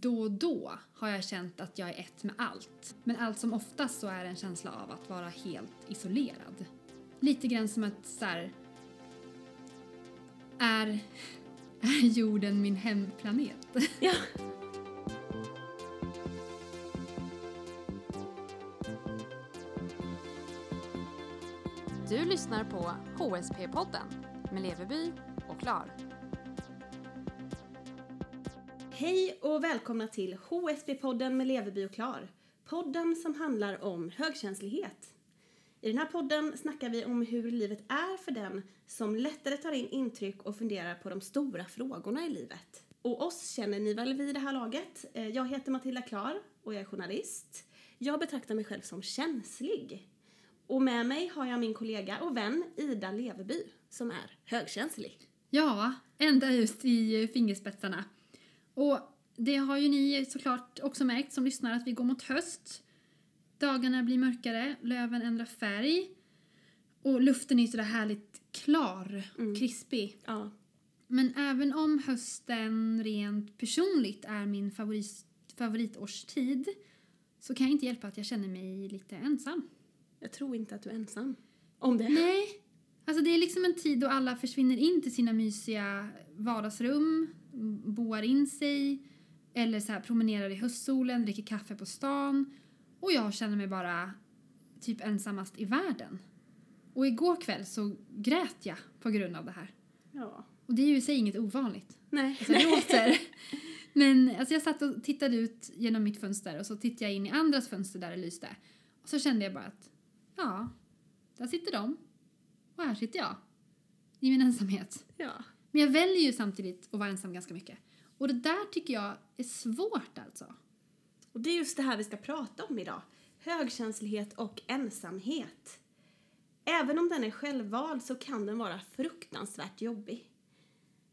då och då har jag känt att jag är ett med allt. Men allt som oftast så är det en känsla av att vara helt isolerad. Lite grann som att så här, är, är jorden min hemplanet? Ja. Du lyssnar på HSP-podden med Leveby och Klar. Hej och välkomna till HSB-podden med Leveby och Klar. Podden som handlar om högkänslighet. I den här podden snackar vi om hur livet är för den som lättare tar in intryck och funderar på de stora frågorna i livet. Och oss känner ni väl vid det här laget. Eh, jag heter Matilda Klar och jag är journalist. Jag betraktar mig själv som känslig. Och med mig har jag min kollega och vän Ida Leveby som är högkänslig. Ja, ända ut i fingerspetsarna. Och det har ju ni såklart också märkt som lyssnar att vi går mot höst. Dagarna blir mörkare, löven ändrar färg och luften är sådär härligt klar, krispig. Ja, Men även om hösten rent personligt är min favorit, favoritårstid så kan jag inte hjälpa att jag känner mig lite ensam. jag tror inte att du är ensam om det. Nej. Alltså det är liksom en tid då alla försvinner in till sina mysiga vardagsrum, boar in sig eller så här promenerar i höstsolen, dricker kaffe på stan och jag känner mig bara typ ensammast i världen. Och igår kväll så grät jag på grund av det här. Ja. Och det är ju i sig inget ovanligt. Nej. Alltså jag låter. Men alltså jag satt och tittade ut genom mitt fönster och så tittade jag in i andras fönster där det lyste. Och så kände jag bara att ja, där sitter de. Och här sitter jag. I min ensamhet. Ja. Men jag väljer ju samtidigt att vara ensam ganska mycket. Och det där tycker jag är svårt alltså. Och det är just det här vi ska prata om idag. Högkänslighet och ensamhet. Även om den är självvald så kan den vara fruktansvärt jobbig.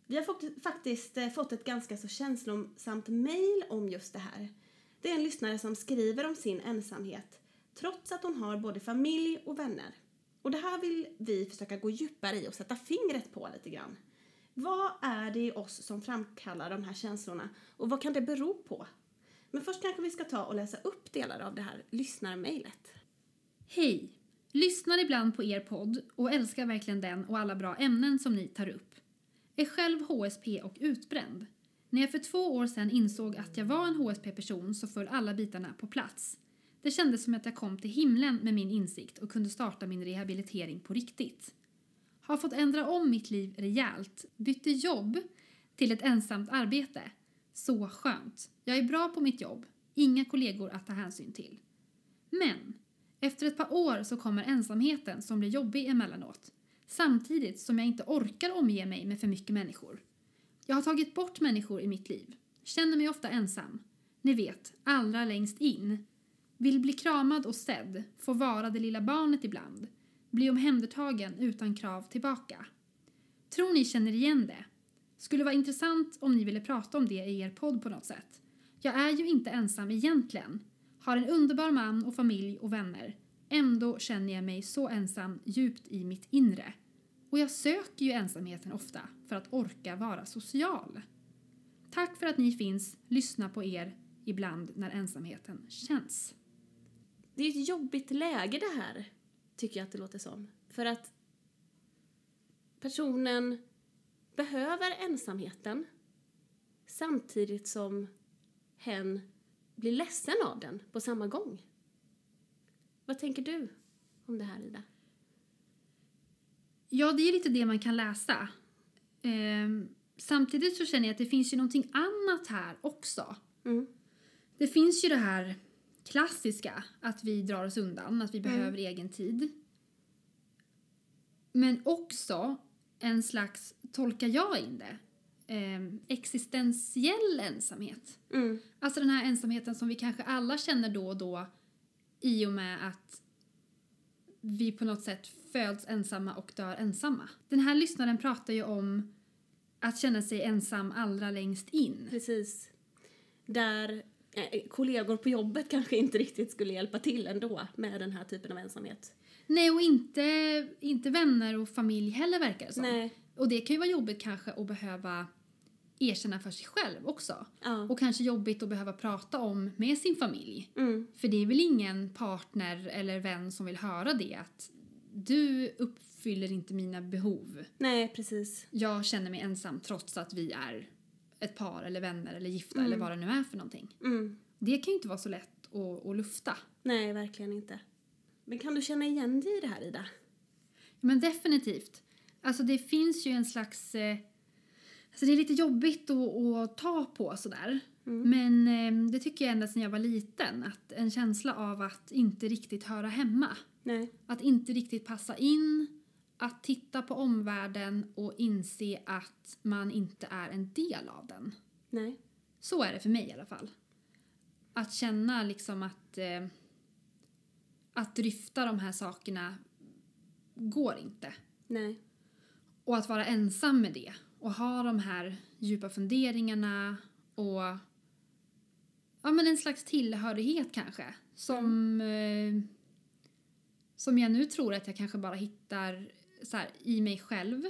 Vi har fått, faktiskt eh, fått ett ganska så känslosamt mejl om just det här. Det är en lyssnare som skriver om sin ensamhet trots att hon har både familj och vänner. Och det här vill vi försöka gå djupare i och sätta fingret på lite grann. Vad är det i oss som framkallar de här känslorna och vad kan det bero på? Men först kanske vi ska ta och läsa upp delar av det här lyssnarmejlet. Hej! Lyssnar ibland på er podd och älskar verkligen den och alla bra ämnen som ni tar upp. Är själv HSP och utbränd. När jag för två år sedan insåg att jag var en HSP-person så föll alla bitarna på plats. Det kändes som att jag kom till himlen med min insikt och kunde starta min rehabilitering på riktigt. Har fått ändra om mitt liv rejält, bytte jobb till ett ensamt arbete. Så skönt. Jag är bra på mitt jobb, inga kollegor att ta hänsyn till. Men efter ett par år så kommer ensamheten som blir jobbig emellanåt. Samtidigt som jag inte orkar omge mig med för mycket människor. Jag har tagit bort människor i mitt liv. Känner mig ofta ensam. Ni vet, allra längst in. Vill bli kramad och sedd, få vara det lilla barnet ibland. Bli omhändertagen utan krav tillbaka. Tror ni känner igen det? Skulle vara intressant om ni ville prata om det i er podd på något sätt. Jag är ju inte ensam egentligen. Har en underbar man och familj och vänner. Ändå känner jag mig så ensam djupt i mitt inre. Och jag söker ju ensamheten ofta för att orka vara social. Tack för att ni finns. Lyssna på er ibland när ensamheten känns. Det är ett jobbigt läge det här, tycker jag att det låter som. För att personen behöver ensamheten samtidigt som hen blir ledsen av den på samma gång. Vad tänker du om det här, Ida? Ja, det är lite det man kan läsa. Ehm, samtidigt så känner jag att det finns ju någonting annat här också. Mm. Det finns ju det här klassiska, att vi drar oss undan, att vi behöver egen tid. Men också en slags, tolkar jag in det, ehm, existentiell ensamhet. Mm. Alltså den här ensamheten som vi kanske alla känner då och då i och med att vi på något sätt föds ensamma och dör ensamma. Den här lyssnaren pratar ju om att känna sig ensam allra längst in. Precis. Där eh, kollegor på jobbet kanske inte riktigt skulle hjälpa till ändå med den här typen av ensamhet. Nej, och inte, inte vänner och familj heller verkar det som. Nej. Och det kan ju vara jobbigt kanske att behöva erkänna för sig själv också. Ja. Och kanske jobbigt att behöva prata om med sin familj. Mm. För det är väl ingen partner eller vän som vill höra det att du uppfyller inte mina behov. Nej, precis. Jag känner mig ensam trots att vi är ett par eller vänner eller gifta Mm. eller vad det nu är för någonting. Mm. Det kan ju inte vara så lätt att, att lufta. Nej, verkligen inte. Men kan du känna igen dig i det här, Ida? Men definitivt. Alltså det finns ju en slags... Eh, alltså det är lite jobbigt att, att ta på sådär. Mm. Men eh, det tycker jag ända sedan jag var liten. Att en känsla av att inte riktigt höra hemma. Nej. Att inte riktigt passa in. Att titta på omvärlden och inse att man inte är en del av den. Nej. Så är det för mig i alla fall. Att känna liksom att... Eh, att dryfta de här sakerna går inte. Nej. Och att vara ensam med det och ha de här djupa funderingarna och ja, men en slags tillhörighet kanske som, eh, som jag nu tror att jag kanske bara hittar så här, i mig själv.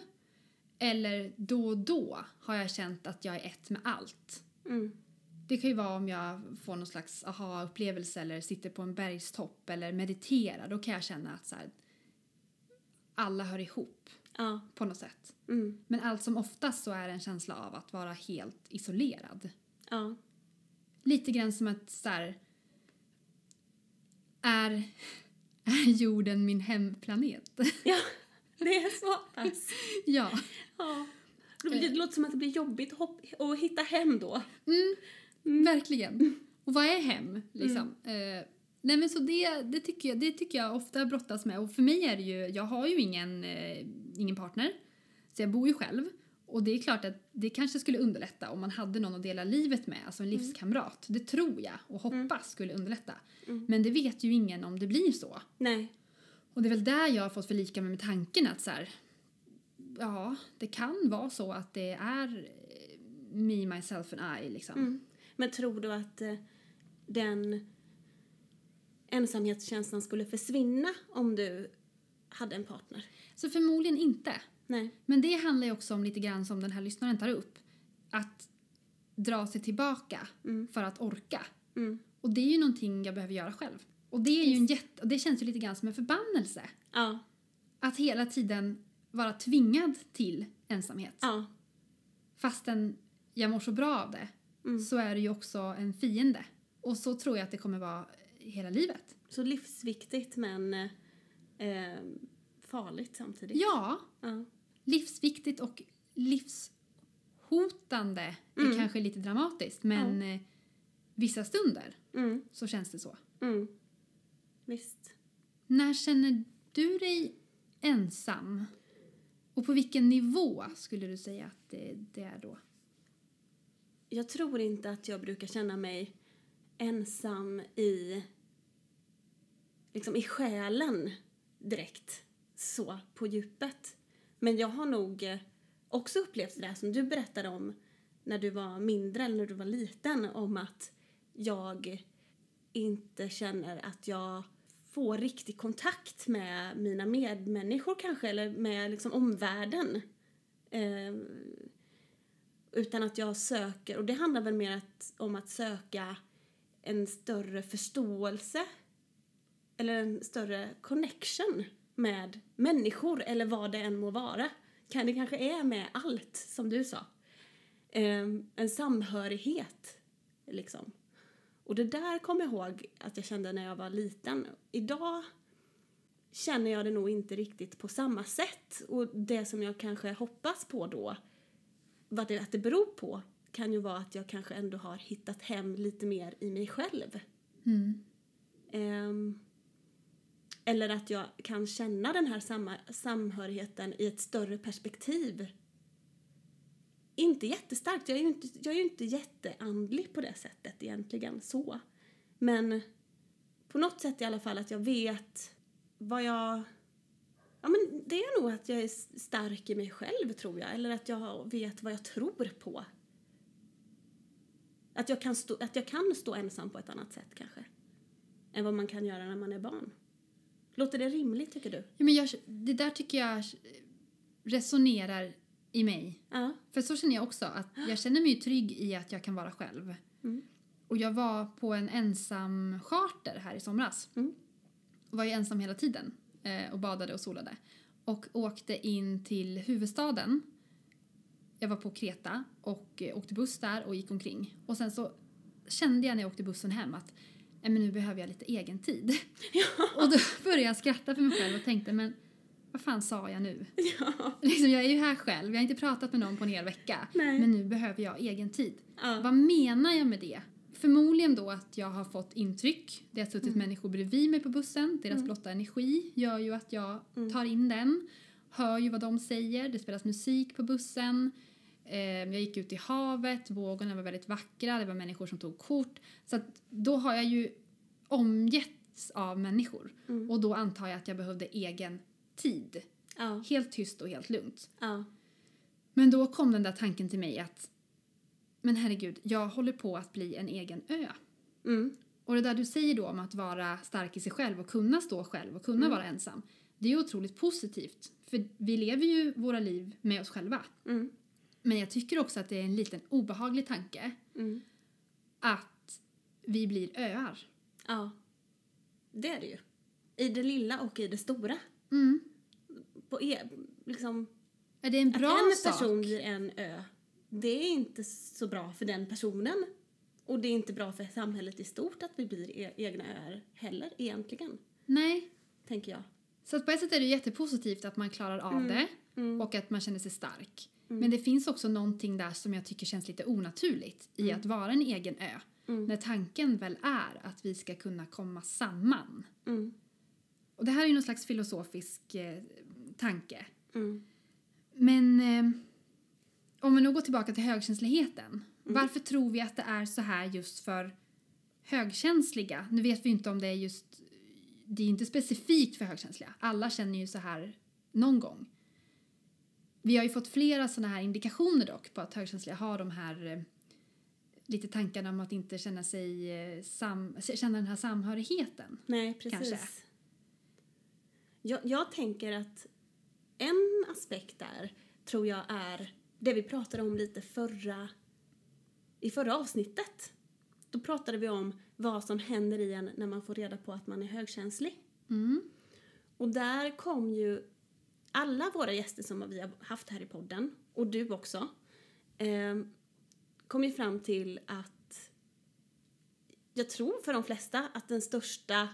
Eller då och då har jag känt att jag är ett med allt. Mm. Det kan ju vara om jag får någon slags aha-upplevelse eller sitter på en bergstopp eller mediterar. Då kan jag känna att så här, alla hör ihop Ja. på något sätt. Mm. Men allt som oftast så är det en känsla av att vara helt isolerad. Ja. Lite grann som att så här, är, är jorden min hemplanet? Ja, det är så pass. ja. Ja. Det låter som att det blir jobbigt att, hitta hem då. Mm, Verkligen. Och vad är hem? Liksom? Eh, nej men så det, det, tycker jag, det tycker jag ofta brottas med. Och för mig är det ju, jag har ju ingen, eh, ingen partner. Så jag bor ju själv. Och det är klart att det kanske skulle underlätta om man hade någon att dela livet med, alltså en livskamrat. Det tror jag och hoppas skulle underlätta. Mm. Men det vet ju ingen om det blir så. Nej. Och det är väl där jag har fått förlika mig med tanken att så här, ja, det kan vara så att det är eh, me, myself and I liksom. Mm. Men tror du att eh, den ensamhetskänslan skulle försvinna om du hade en partner? Så förmodligen inte. Nej. Men det handlar ju också om lite grann som den här lyssnaren tar upp. Att dra sig tillbaka Mm. för att orka. Mm. Och det är ju någonting jag behöver göra själv. Och det är ju en jätte, och det känns ju lite grann som en förbannelse. Ja. Att hela tiden vara tvingad till ensamhet. Ja. Fastän jag mår så bra av det Mm. så är det ju också en fiende. Och så tror jag att det kommer vara hela livet. Så livsviktigt men eh, farligt samtidigt. Ja, Ja. livsviktigt och livshotande Mm. är kanske lite dramatiskt men eh, vissa stunder Mm. så känns det så. Mm. Visst. När känner du dig ensam? Och på vilken nivå skulle du säga att det, det är då? Jag tror inte att jag brukar känna mig ensam i liksom i själen direkt så på djupet. Men jag har nog eh, också upplevt det där som du berättade om när du var mindre eller när du var liten om att jag inte känner att jag få riktig kontakt med mina medmänniskor kanske eller med liksom omvärlden. Eh, utan att jag söker, och det handlar väl mer att, om att söka en större förståelse eller en större connection med människor eller vad det än må vara. Kan det kanske är med allt, som du sa. Eh, en samhörighet, liksom. Och det där kommer jag ihåg att jag kände när jag var liten. Idag känner jag det nog inte riktigt på samma sätt. Och det som jag kanske hoppas på då, vad det, att det beror på, kan ju vara att jag kanske ändå har hittat hem lite mer i mig själv. Mm. Ehm, eller att jag kan känna den här samma, samhörigheten i ett större perspektiv. Inte jättestarkt, jag är ju inte, jag är ju inte jätteandlig på det sättet egentligen så. Men på något sätt i alla fall att jag vet vad jag... Ja men det är nog att jag är stark i mig själv tror jag, eller att jag vet vad jag tror på. Att jag kan stå, att jag kan stå ensam på ett annat sätt kanske än vad man kan göra när man är barn. Låter det rimligt tycker du? Ja, men jag, det där tycker jag resonerar i mig. Ja. För så känner jag också, att jag känner mig trygg i att jag kan vara själv. Mm. Och jag var på en ensam charter här i somras. Mm. Var ju ensam hela tiden eh, och badade och solade. Och åkte in till huvudstaden. Jag var på Kreta och eh, åkte buss där och gick omkring. Och sen så kände jag när jag åkte bussen hem att "Nej, men nu behöver jag lite egen tid. och då började jag skratta för mig själv och tänkte men vad fan sa jag nu? Ja. Liksom, jag är ju här själv, jag har inte pratat med någon på en hel vecka. Nej. Men nu behöver jag egen tid. Ja. Vad menar jag med det? Förmodligen då att jag har fått intryck. Det har suttit människor bredvid mig på bussen. Deras blotta energi gör ju att jag tar in den. Hör ju vad de säger. Det spelas musik på bussen. Eh, jag gick ut i havet. Vågorna var väldigt vackra. Det var människor som tog kort. Så då har jag ju omgetts av människor. Och då antar jag att jag behövde egen tid. Ja. Helt tyst och helt lugnt. Ja. Men då kom den där tanken till mig att men herregud, jag håller på att bli en egen ö. Mm. Och det där du säger då om att vara stark i sig själv och kunna stå själv och kunna vara ensam. Det är otroligt positivt. För vi lever ju våra liv med oss själva. Mm. Men jag tycker också att det är en liten obehaglig tanke Mm. att vi blir öar. Ja. Det är det ju. I det lilla och i det stora. Mm. På e- liksom, Är det en bra att en sak? person blir en ö, det är inte så bra för den personen. Och det är inte bra för samhället i stort att vi blir e- egna öar heller egentligen, Nej. tänker jag. Så på ett sätt är det jättepositivt att man klarar av det Mm. och att man känner sig stark. Men det finns också någonting där som jag tycker känns lite onaturligt i att vara en egen ö. Mm. När tanken väl är att vi ska kunna komma samman. Mm. Och det här är ju någon slags filosofisk eh, tanke. Mm. Men eh, om vi nu går tillbaka till högkänsligheten. Varför tror vi att det är så här just för högkänsliga? Nu vet vi inte om det är just... Det är inte specifikt för högkänsliga. Alla känner ju så här någon gång. Vi har ju fått flera såna här indikationer dock på att högkänsliga har de här eh, lite tankarna om att inte känna sig eh, sam, känna den här samhörigheten. Nej, precis. Kanske. Jag, jag tänker att en aspekt där tror jag är det vi pratade om lite förra, i förra avsnittet. Då pratade vi om vad som händer i en när man får reda på att man är högkänslig. Mm. Och där kom ju alla våra gäster som vi har haft här i podden, och du också, eh, kom ju fram till att jag tror för de flesta att den största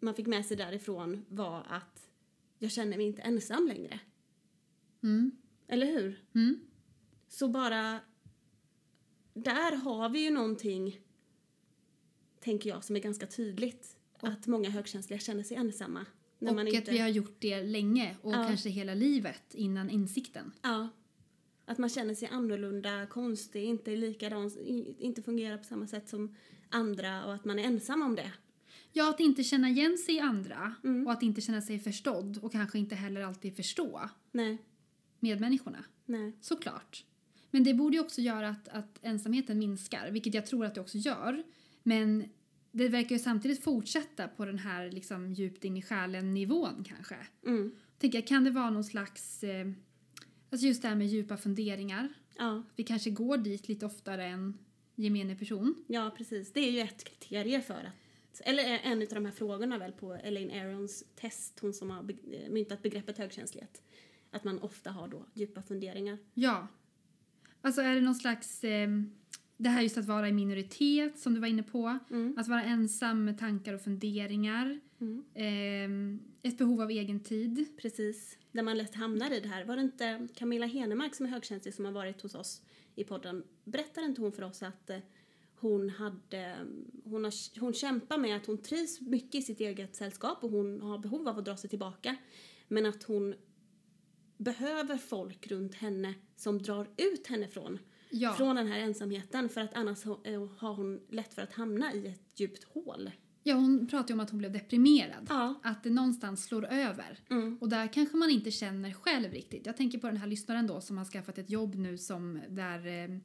man fick med sig därifrån var att jag känner mig inte ensam längre. Mm. Eller hur? Mm. Så bara... Där har vi ju någonting, tänker jag, som är ganska tydligt. Att många högkänsliga känner sig ensamma. När och man att inte... vi har gjort det länge och Ja. kanske hela livet innan insikten. Ja. Att man känner sig annorlunda, konstig, inte likadan, inte fungerar på samma sätt som andra och att man är ensam om det. Ja, att inte känna igen sig i andra Mm. och att inte känna sig förstådd och kanske inte heller alltid förstå Nej, medmänniskorna. nej. Såklart. Men det borde ju också göra att, att ensamheten minskar, vilket jag tror att det också gör. Men det verkar ju samtidigt fortsätta på den här liksom djupt in i själen-nivån kanske. Mm. Tänker kan det vara någon slags... Eh, alltså just det här med djupa funderingar. Ja, Vi kanske går dit lite oftare än gemene person. ja, precis. Det är ju ett kriterie för att... Eller en av de här frågorna väl på Elaine Arons test, hon som har eh, myntat begreppet högkänslighet. Att man ofta har då djupa funderingar. Ja. Alltså är det någon slags... Eh, det här just att vara i minoritet som du var inne på. Mm. Att vara ensam med tankar och funderingar. Mm. Eh, ett behov av egen tid. Precis. Där man lätt hamnar i det här. Var det inte Camilla Henemark som är högkänslig som har varit hos oss i podden? Berättade inte hon för oss att eh, hon hade, hon, har, hon kämpar med att hon trivs mycket i sitt eget sällskap och hon har behov av att dra sig tillbaka. Men att hon behöver folk runt henne som drar ut henne från, Ja. från den här ensamheten för att annars eh, har hon lätt för att hamna i ett djupt hål. ja, hon pratade ju om att hon blev deprimerad. Ja. Att det någonstans slår över. Mm. Och där kanske man inte känner själv riktigt. Jag tänker på den här lyssnaren då som har skaffat ett jobb nu som där eh,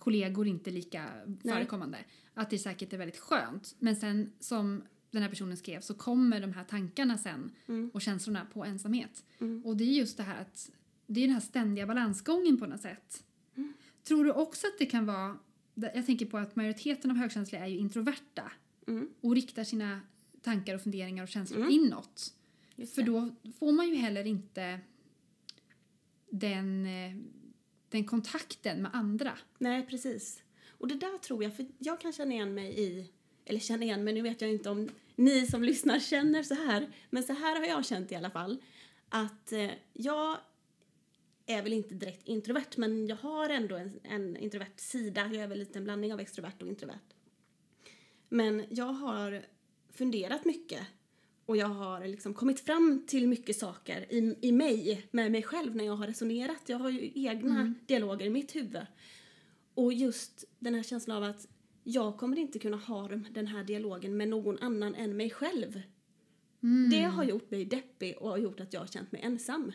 kollegor inte lika förekommande. Att det säkert är väldigt skönt. Men sen som den här personen skrev så kommer de här tankarna sen Mm. och känslorna på ensamhet. Mm. Och det är just det här att det är den här ständiga balansgången på något sätt. Mm. Tror du också att det kan vara, jag tänker på att majoriteten av högkänsliga är ju introverta Mm. och riktar sina tankar och funderingar och känslor Mm. inåt. För då får man ju heller inte den, eh, den kontakten med andra. Nej, precis. Och det där tror jag, för jag kan känna igen mig i, eller känna igen mig, nu vet jag inte om ni som lyssnar känner så här, men så här har jag känt i alla fall, att eh, jag är väl inte direkt introvert, men jag har ändå en, en introvert sida. Jag är väl lite en blandning av extrovert och introvert. Men jag har funderat mycket och jag har liksom kommit fram till mycket saker i, i mig, med mig själv, när jag har resonerat. Jag har ju egna dialoger i mitt huvud. Och just den här känslan av att jag kommer inte kunna ha de- den här dialogen med någon annan än mig själv. Det har gjort mig deppig och har gjort att jag har känt mig ensam.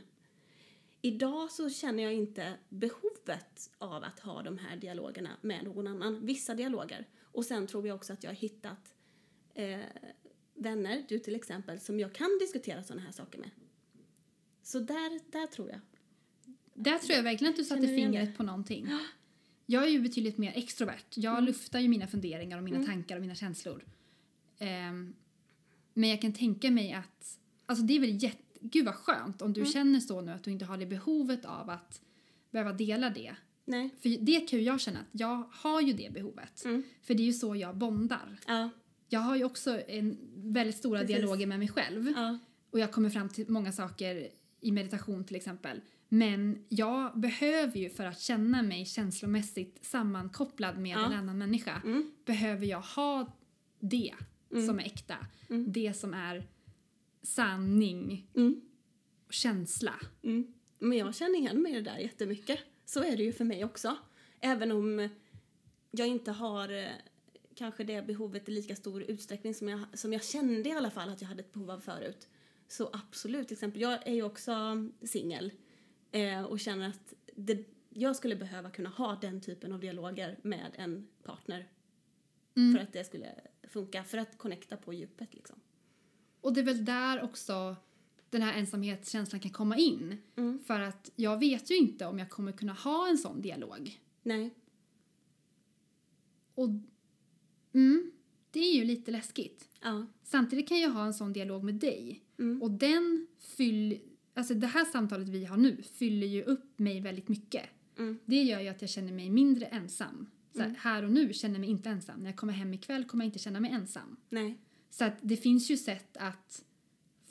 Idag så känner jag inte behovet av att ha de här dialogerna med någon annan. Vissa dialoger. Och sen tror jag också att jag har hittat eh, vänner, du till exempel, som jag kan diskutera sådana här saker med. Så där, där tror jag. Där tror jag verkligen att du satte fingret det? på någonting. Jag är ju betydligt mer extrovert. Jag Mm. luftar ju mina funderingar och mina tankar och mina känslor. Ehm, men jag kan tänka mig att, alltså det är väl jätte, gud vad skönt om du Mm. känner så nu att du inte har det behovet av att behöva dela det. Nej. För det kan ju jag känna att jag har ju det behovet. Mm. För det är ju så jag bondar. Ja. Jag har ju också en väldigt stora Precis. dialoger med mig själv. Ja. Och jag kommer fram till många saker i meditation till exempel. Men jag behöver ju för att känna mig känslomässigt sammankopplad med Ja. en annan människa Mm. behöver jag ha det Mm. som är äkta. Mm. Det som är sanning Mm. och känsla. Mm. Men jag känner igen mig i det där jättemycket. Så är det ju för mig också. Även om jag inte har eh, kanske det behovet i lika stor utsträckning som jag, som jag kände i alla fall att jag hade ett behov av förut. Så absolut, till exempel, jag är ju också singel eh, och känner att det, jag skulle behöva kunna ha den typen av dialoger med en partner Mm. för att det skulle funka, för att connecta på djupet liksom. Och det är väl där också den här ensamhetskänslan kan komma in. Mm. För att jag vet ju inte om jag kommer kunna ha en sån dialog. Nej. Och mm, det är ju lite läskigt. Ja. Samtidigt kan jag ha en sån dialog med dig. Mm. Och den fyller... Alltså det här samtalet vi har nu fyller ju upp mig väldigt mycket. Mm. Det gör ju att jag känner mig mindre ensam. Så här, Här och nu känner jag mig inte ensam. När jag kommer hem ikväll kommer jag inte känna mig ensam. Nej. Så att det finns ju sätt att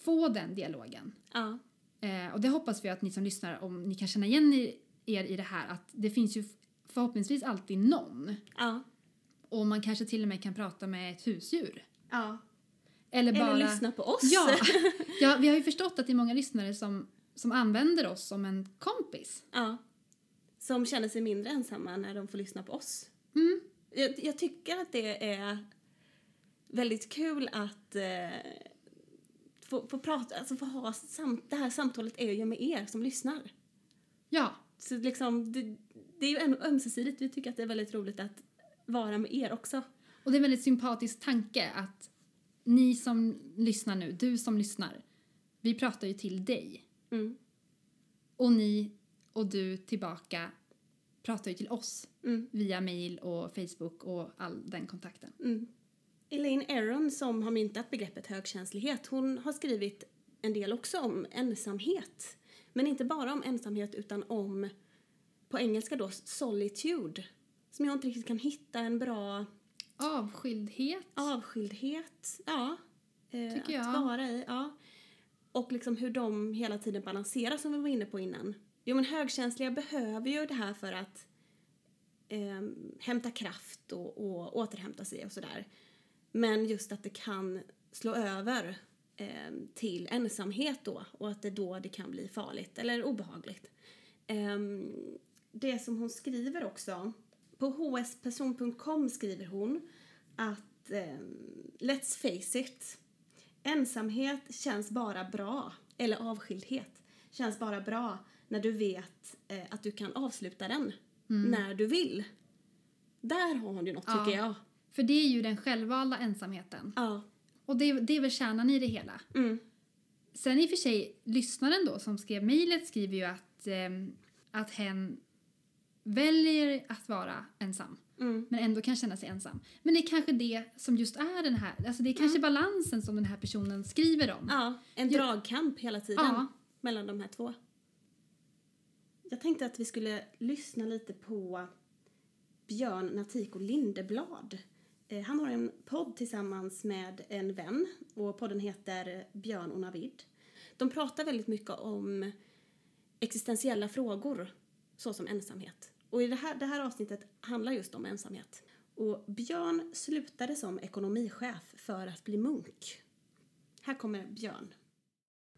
få den dialogen. Ja. Eh, och det hoppas vi att ni som lyssnar, om ni kan känna igen er, er i det här, att det finns ju förhoppningsvis alltid någon. Ja. Och man kanske till och med kan prata med ett husdjur. Ja. Eller bara... Eller lyssna på oss. Ja, ja, vi har ju förstått att det är många lyssnare som, som använder oss som en kompis. Ja. Som känner sig mindre ensamma när de får lyssna på oss. Mm. Jag, jag tycker att det är väldigt kul att eh, få, få prata, alltså få ha samt, det här samtalet är ju med er som lyssnar. Ja, Så liksom, det, det är ju ömsesidigt. Vi tycker att det är väldigt roligt att vara med er också. och det är en väldigt sympatisk tanke att ni som lyssnar nu, du som lyssnar, vi pratar ju till dig. Mm. Och ni och du tillbaka pratar ju till oss Mm. via mail och Facebook och all den kontakten. Mm. Elaine Aron som har myntat begreppet högkänslighet, hon har skrivit en del också om ensamhet. Men inte bara om ensamhet utan om, på engelska då, solitude. Som jag inte riktigt kan hitta en bra Avskildhet. avskildhet. Ja. Eh, Tycker att jag. vara i. Ja. Och liksom hur de hela tiden balanserar som vi var inne på innan. Jo men högkänsliga behöver ju det här för att eh, hämta kraft och, och återhämta sig och sådär. Men just att det kan slå över eh, till ensamhet då och att det då det kan bli farligt eller obehagligt. Eh, det som hon skriver också, på hsperson.com skriver hon att eh, let's face it, ensamhet känns bara bra, eller avskildhet känns bara bra när du vet eh, att du kan avsluta den när du vill. Där har hon ju något Ja. tycker jag. För det är ju den självvalda ensamheten. Ja. Och det, det är väl kärnan i det hela. Mm. Sen i och för sig, lyssnaren då som skrev mejlet skriver ju att ehm, att hen väljer att vara ensam. Mm. Men ändå kan känna sig ensam. Men det är kanske det som just är den här, alltså det är kanske balansen som den här personen skriver om. Ja, en dragkamp hela tiden Ja. mellan de här två. Jag tänkte att vi skulle lyssna lite på Björn Natiko Lindeblad. Eh, Han har en podd tillsammans med en vän och podden heter Björn och Navid. De pratar väldigt mycket om existentiella frågor såsom ensamhet. Och i det här, det här avsnittet handlar just om ensamhet. Och Björn slutade som ekonomichef för att bli munk. Här kommer Björn.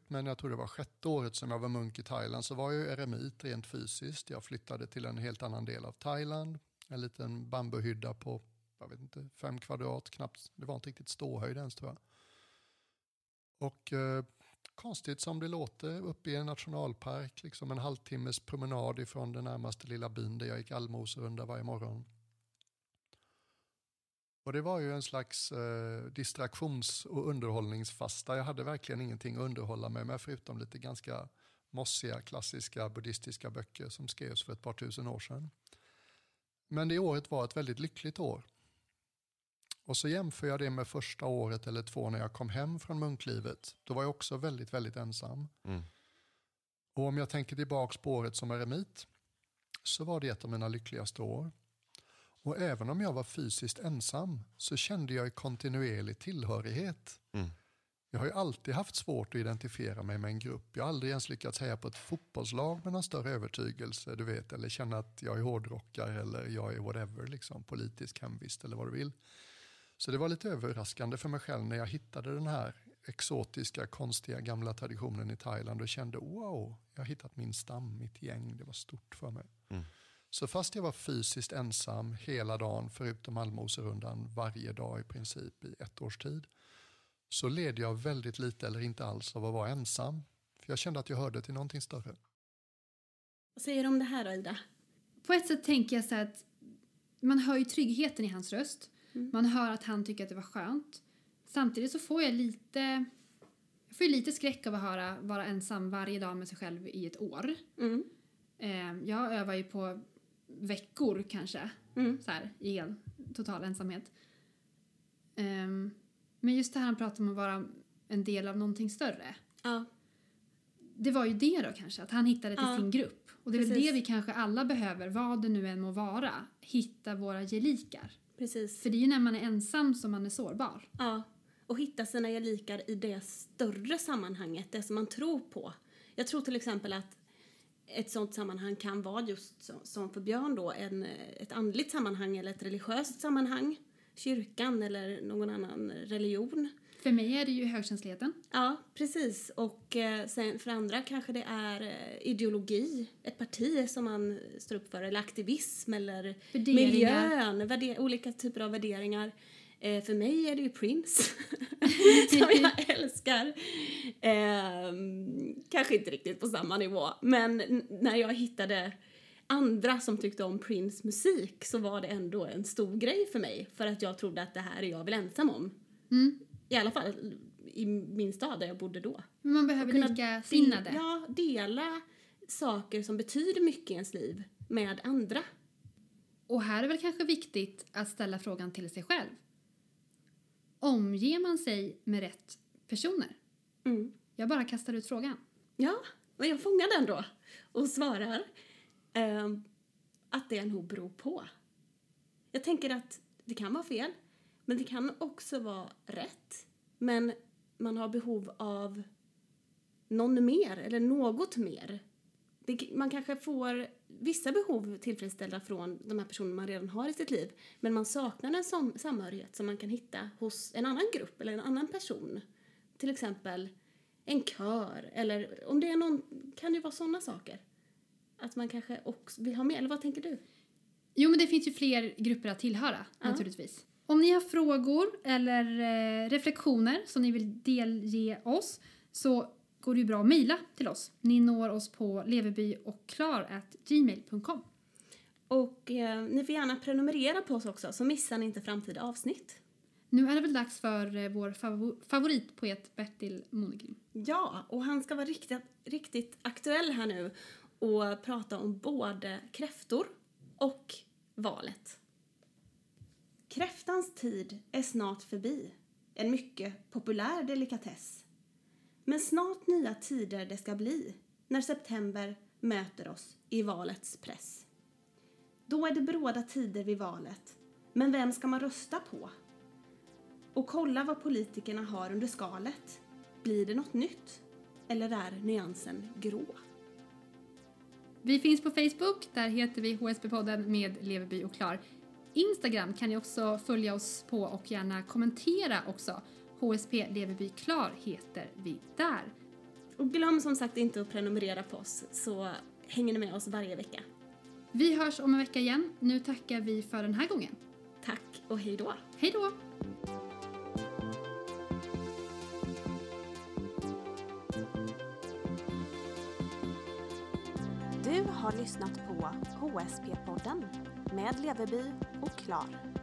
Men jag tror det var sjätte året som jag var munk i Thailand så var jag ju eremit rent fysiskt. Jag flyttade till en helt annan del av Thailand. En liten bambuhydda på, jag vet inte, fem kvadrat knappt. Det var inte riktigt ståhöjd ens tror jag. Och eh, konstigt som det låter, uppe i en nationalpark, liksom en halvtimmes promenad ifrån den närmaste lilla byn där jag gick allmoserunda varje morgon. Och det var ju en slags eh, distraktions och underhållningsfasta. Jag hade verkligen ingenting att underhålla mig med förutom lite ganska mossiga klassiska buddhistiska böcker som skrevs för ett par tusen år sedan. Men det året var ett väldigt lyckligt år. Och så jämför jag det med första året eller två när jag kom hem från munklivet. Då var jag också väldigt, väldigt ensam. Mm. Och om jag tänker tillbaks på året som eremit så var det ett av mina lyckligaste år. Och även om jag var fysiskt ensam så kände jag kontinuerlig tillhörighet. Mm. Jag har ju alltid haft svårt att identifiera mig med en grupp. Jag har aldrig ens lyckats heja på ett fotbollslag med någon större övertygelse, du vet, eller känna att jag är hårdrockare eller jag är whatever, liksom, politisk hemvist eller vad du vill. Så det var lite överraskande för mig själv när jag hittade den här exotiska, konstiga gamla traditionen i Thailand och kände wow, jag har hittat min stam, mitt gäng, det var stort för mig. Mm. Så fast jag var fysiskt ensam hela dagen, förutom allmoserundan, varje dag i princip i ett års tid, så led jag väldigt lite eller inte alls av att vara ensam. För jag kände att jag hörde till någonting större. Vad säger du om det här då, Ida? På ett sätt tänker jag så att man hör ju tryggheten i hans röst. Mm. Man hör att han tycker att det var skönt. Samtidigt så får jag lite jag får lite skräck av att höra vara ensam varje dag med sig själv i ett år. Mm. Eh, jag övar ju på veckor kanske, Mm. så här, i hel, total ensamhet. Ehm, men just det här han pratar om att vara en del av någonting större. Ja. Det var ju det då kanske, att han hittade till Ja, sin grupp. Och det är väl precis. det vi kanske alla behöver, vad det nu än må vara. Hitta våra gelikar. Precis. För det är ju när man är ensam som man är sårbar. Ja. Och hitta sina gelikar i det större sammanhanget, det som man tror på. Jag tror till exempel att ett sånt sammanhang kan vara just som för Björn då, en, ett andligt sammanhang eller ett religiöst sammanhang. Kyrkan eller någon annan religion. För mig är det ju högkänsligheten. Ja, precis. Och eh, sen för andra kanske det är eh, ideologi, ett parti som man står upp för, eller aktivism eller Värderingar. miljön, olika typer av värderingar. Eh, för mig är det ju Prince, som jag älskar. Ehm, kanske inte riktigt på samma nivå, men när jag hittade andra som tyckte om Prince musik så var det ändå en stor grej för mig, för att jag trodde att det här är jag väl ensam om. Mm. I alla fall i min stad där jag bodde då. Men man behöver kunna likasinnade. Ja, dela saker som betyder mycket i ens liv med andra. Och här är väl kanske viktigt att ställa frågan till sig själv. Omger man sig med rätt personer? Mm. Jag bara kastar ut frågan. Ja, men jag fångar den då och svarar ehm, att det nog beror på. Jag tänker att det kan vara fel, men det kan också vara rätt. Men man har behov av någon mer, eller något mer. Det, man kanske får vissa behov tillfredsställda från de här personerna man redan har i sitt liv, men man saknar en sam samhörighet som man kan hitta hos en annan grupp eller en annan person. Till exempel en kör eller om det är någon, kan ju vara sådana saker. Att man kanske också vill ha med, eller vad tänker du? Jo, men det finns ju fler grupper att tillhöra Ja. naturligtvis. Om ni har frågor eller eh, reflektioner som ni vill delge oss så går det ju bra att mejla till oss. Ni når oss på leverbyochklar@gmail.com. Och eh, ni får gärna prenumerera på oss också så missar ni inte framtida avsnitt. Nu är det väl dags för eh, vår favor- favoritpoet Bertil Monegrim. Ja, och han ska vara riktigt, riktigt aktuell här nu. och prata om både kräftor och valet. Kräftans tid är snart förbi, en mycket populär delikatess. Men snart nya tider det ska bli när september möter oss i valets press. Då är det bråda tider vid valet, men vem ska man rösta på? Och kolla vad politikerna har under skalet. Blir det något nytt? Eller är nyansen grå? Vi finns på Facebook, där heter vi HSB-podden med Leverby och Klar. Instagram kan ni också följa oss på och gärna kommentera också. HSP Leverby Klar heter vi där. Och glöm som sagt inte att prenumerera på oss så hänger ni med oss varje vecka. Vi hörs om en vecka igen. Nu tackar vi för den här gången. Tack och hej då! Hej då! Du har lyssnat på HSP-podden med Leveby och Klar.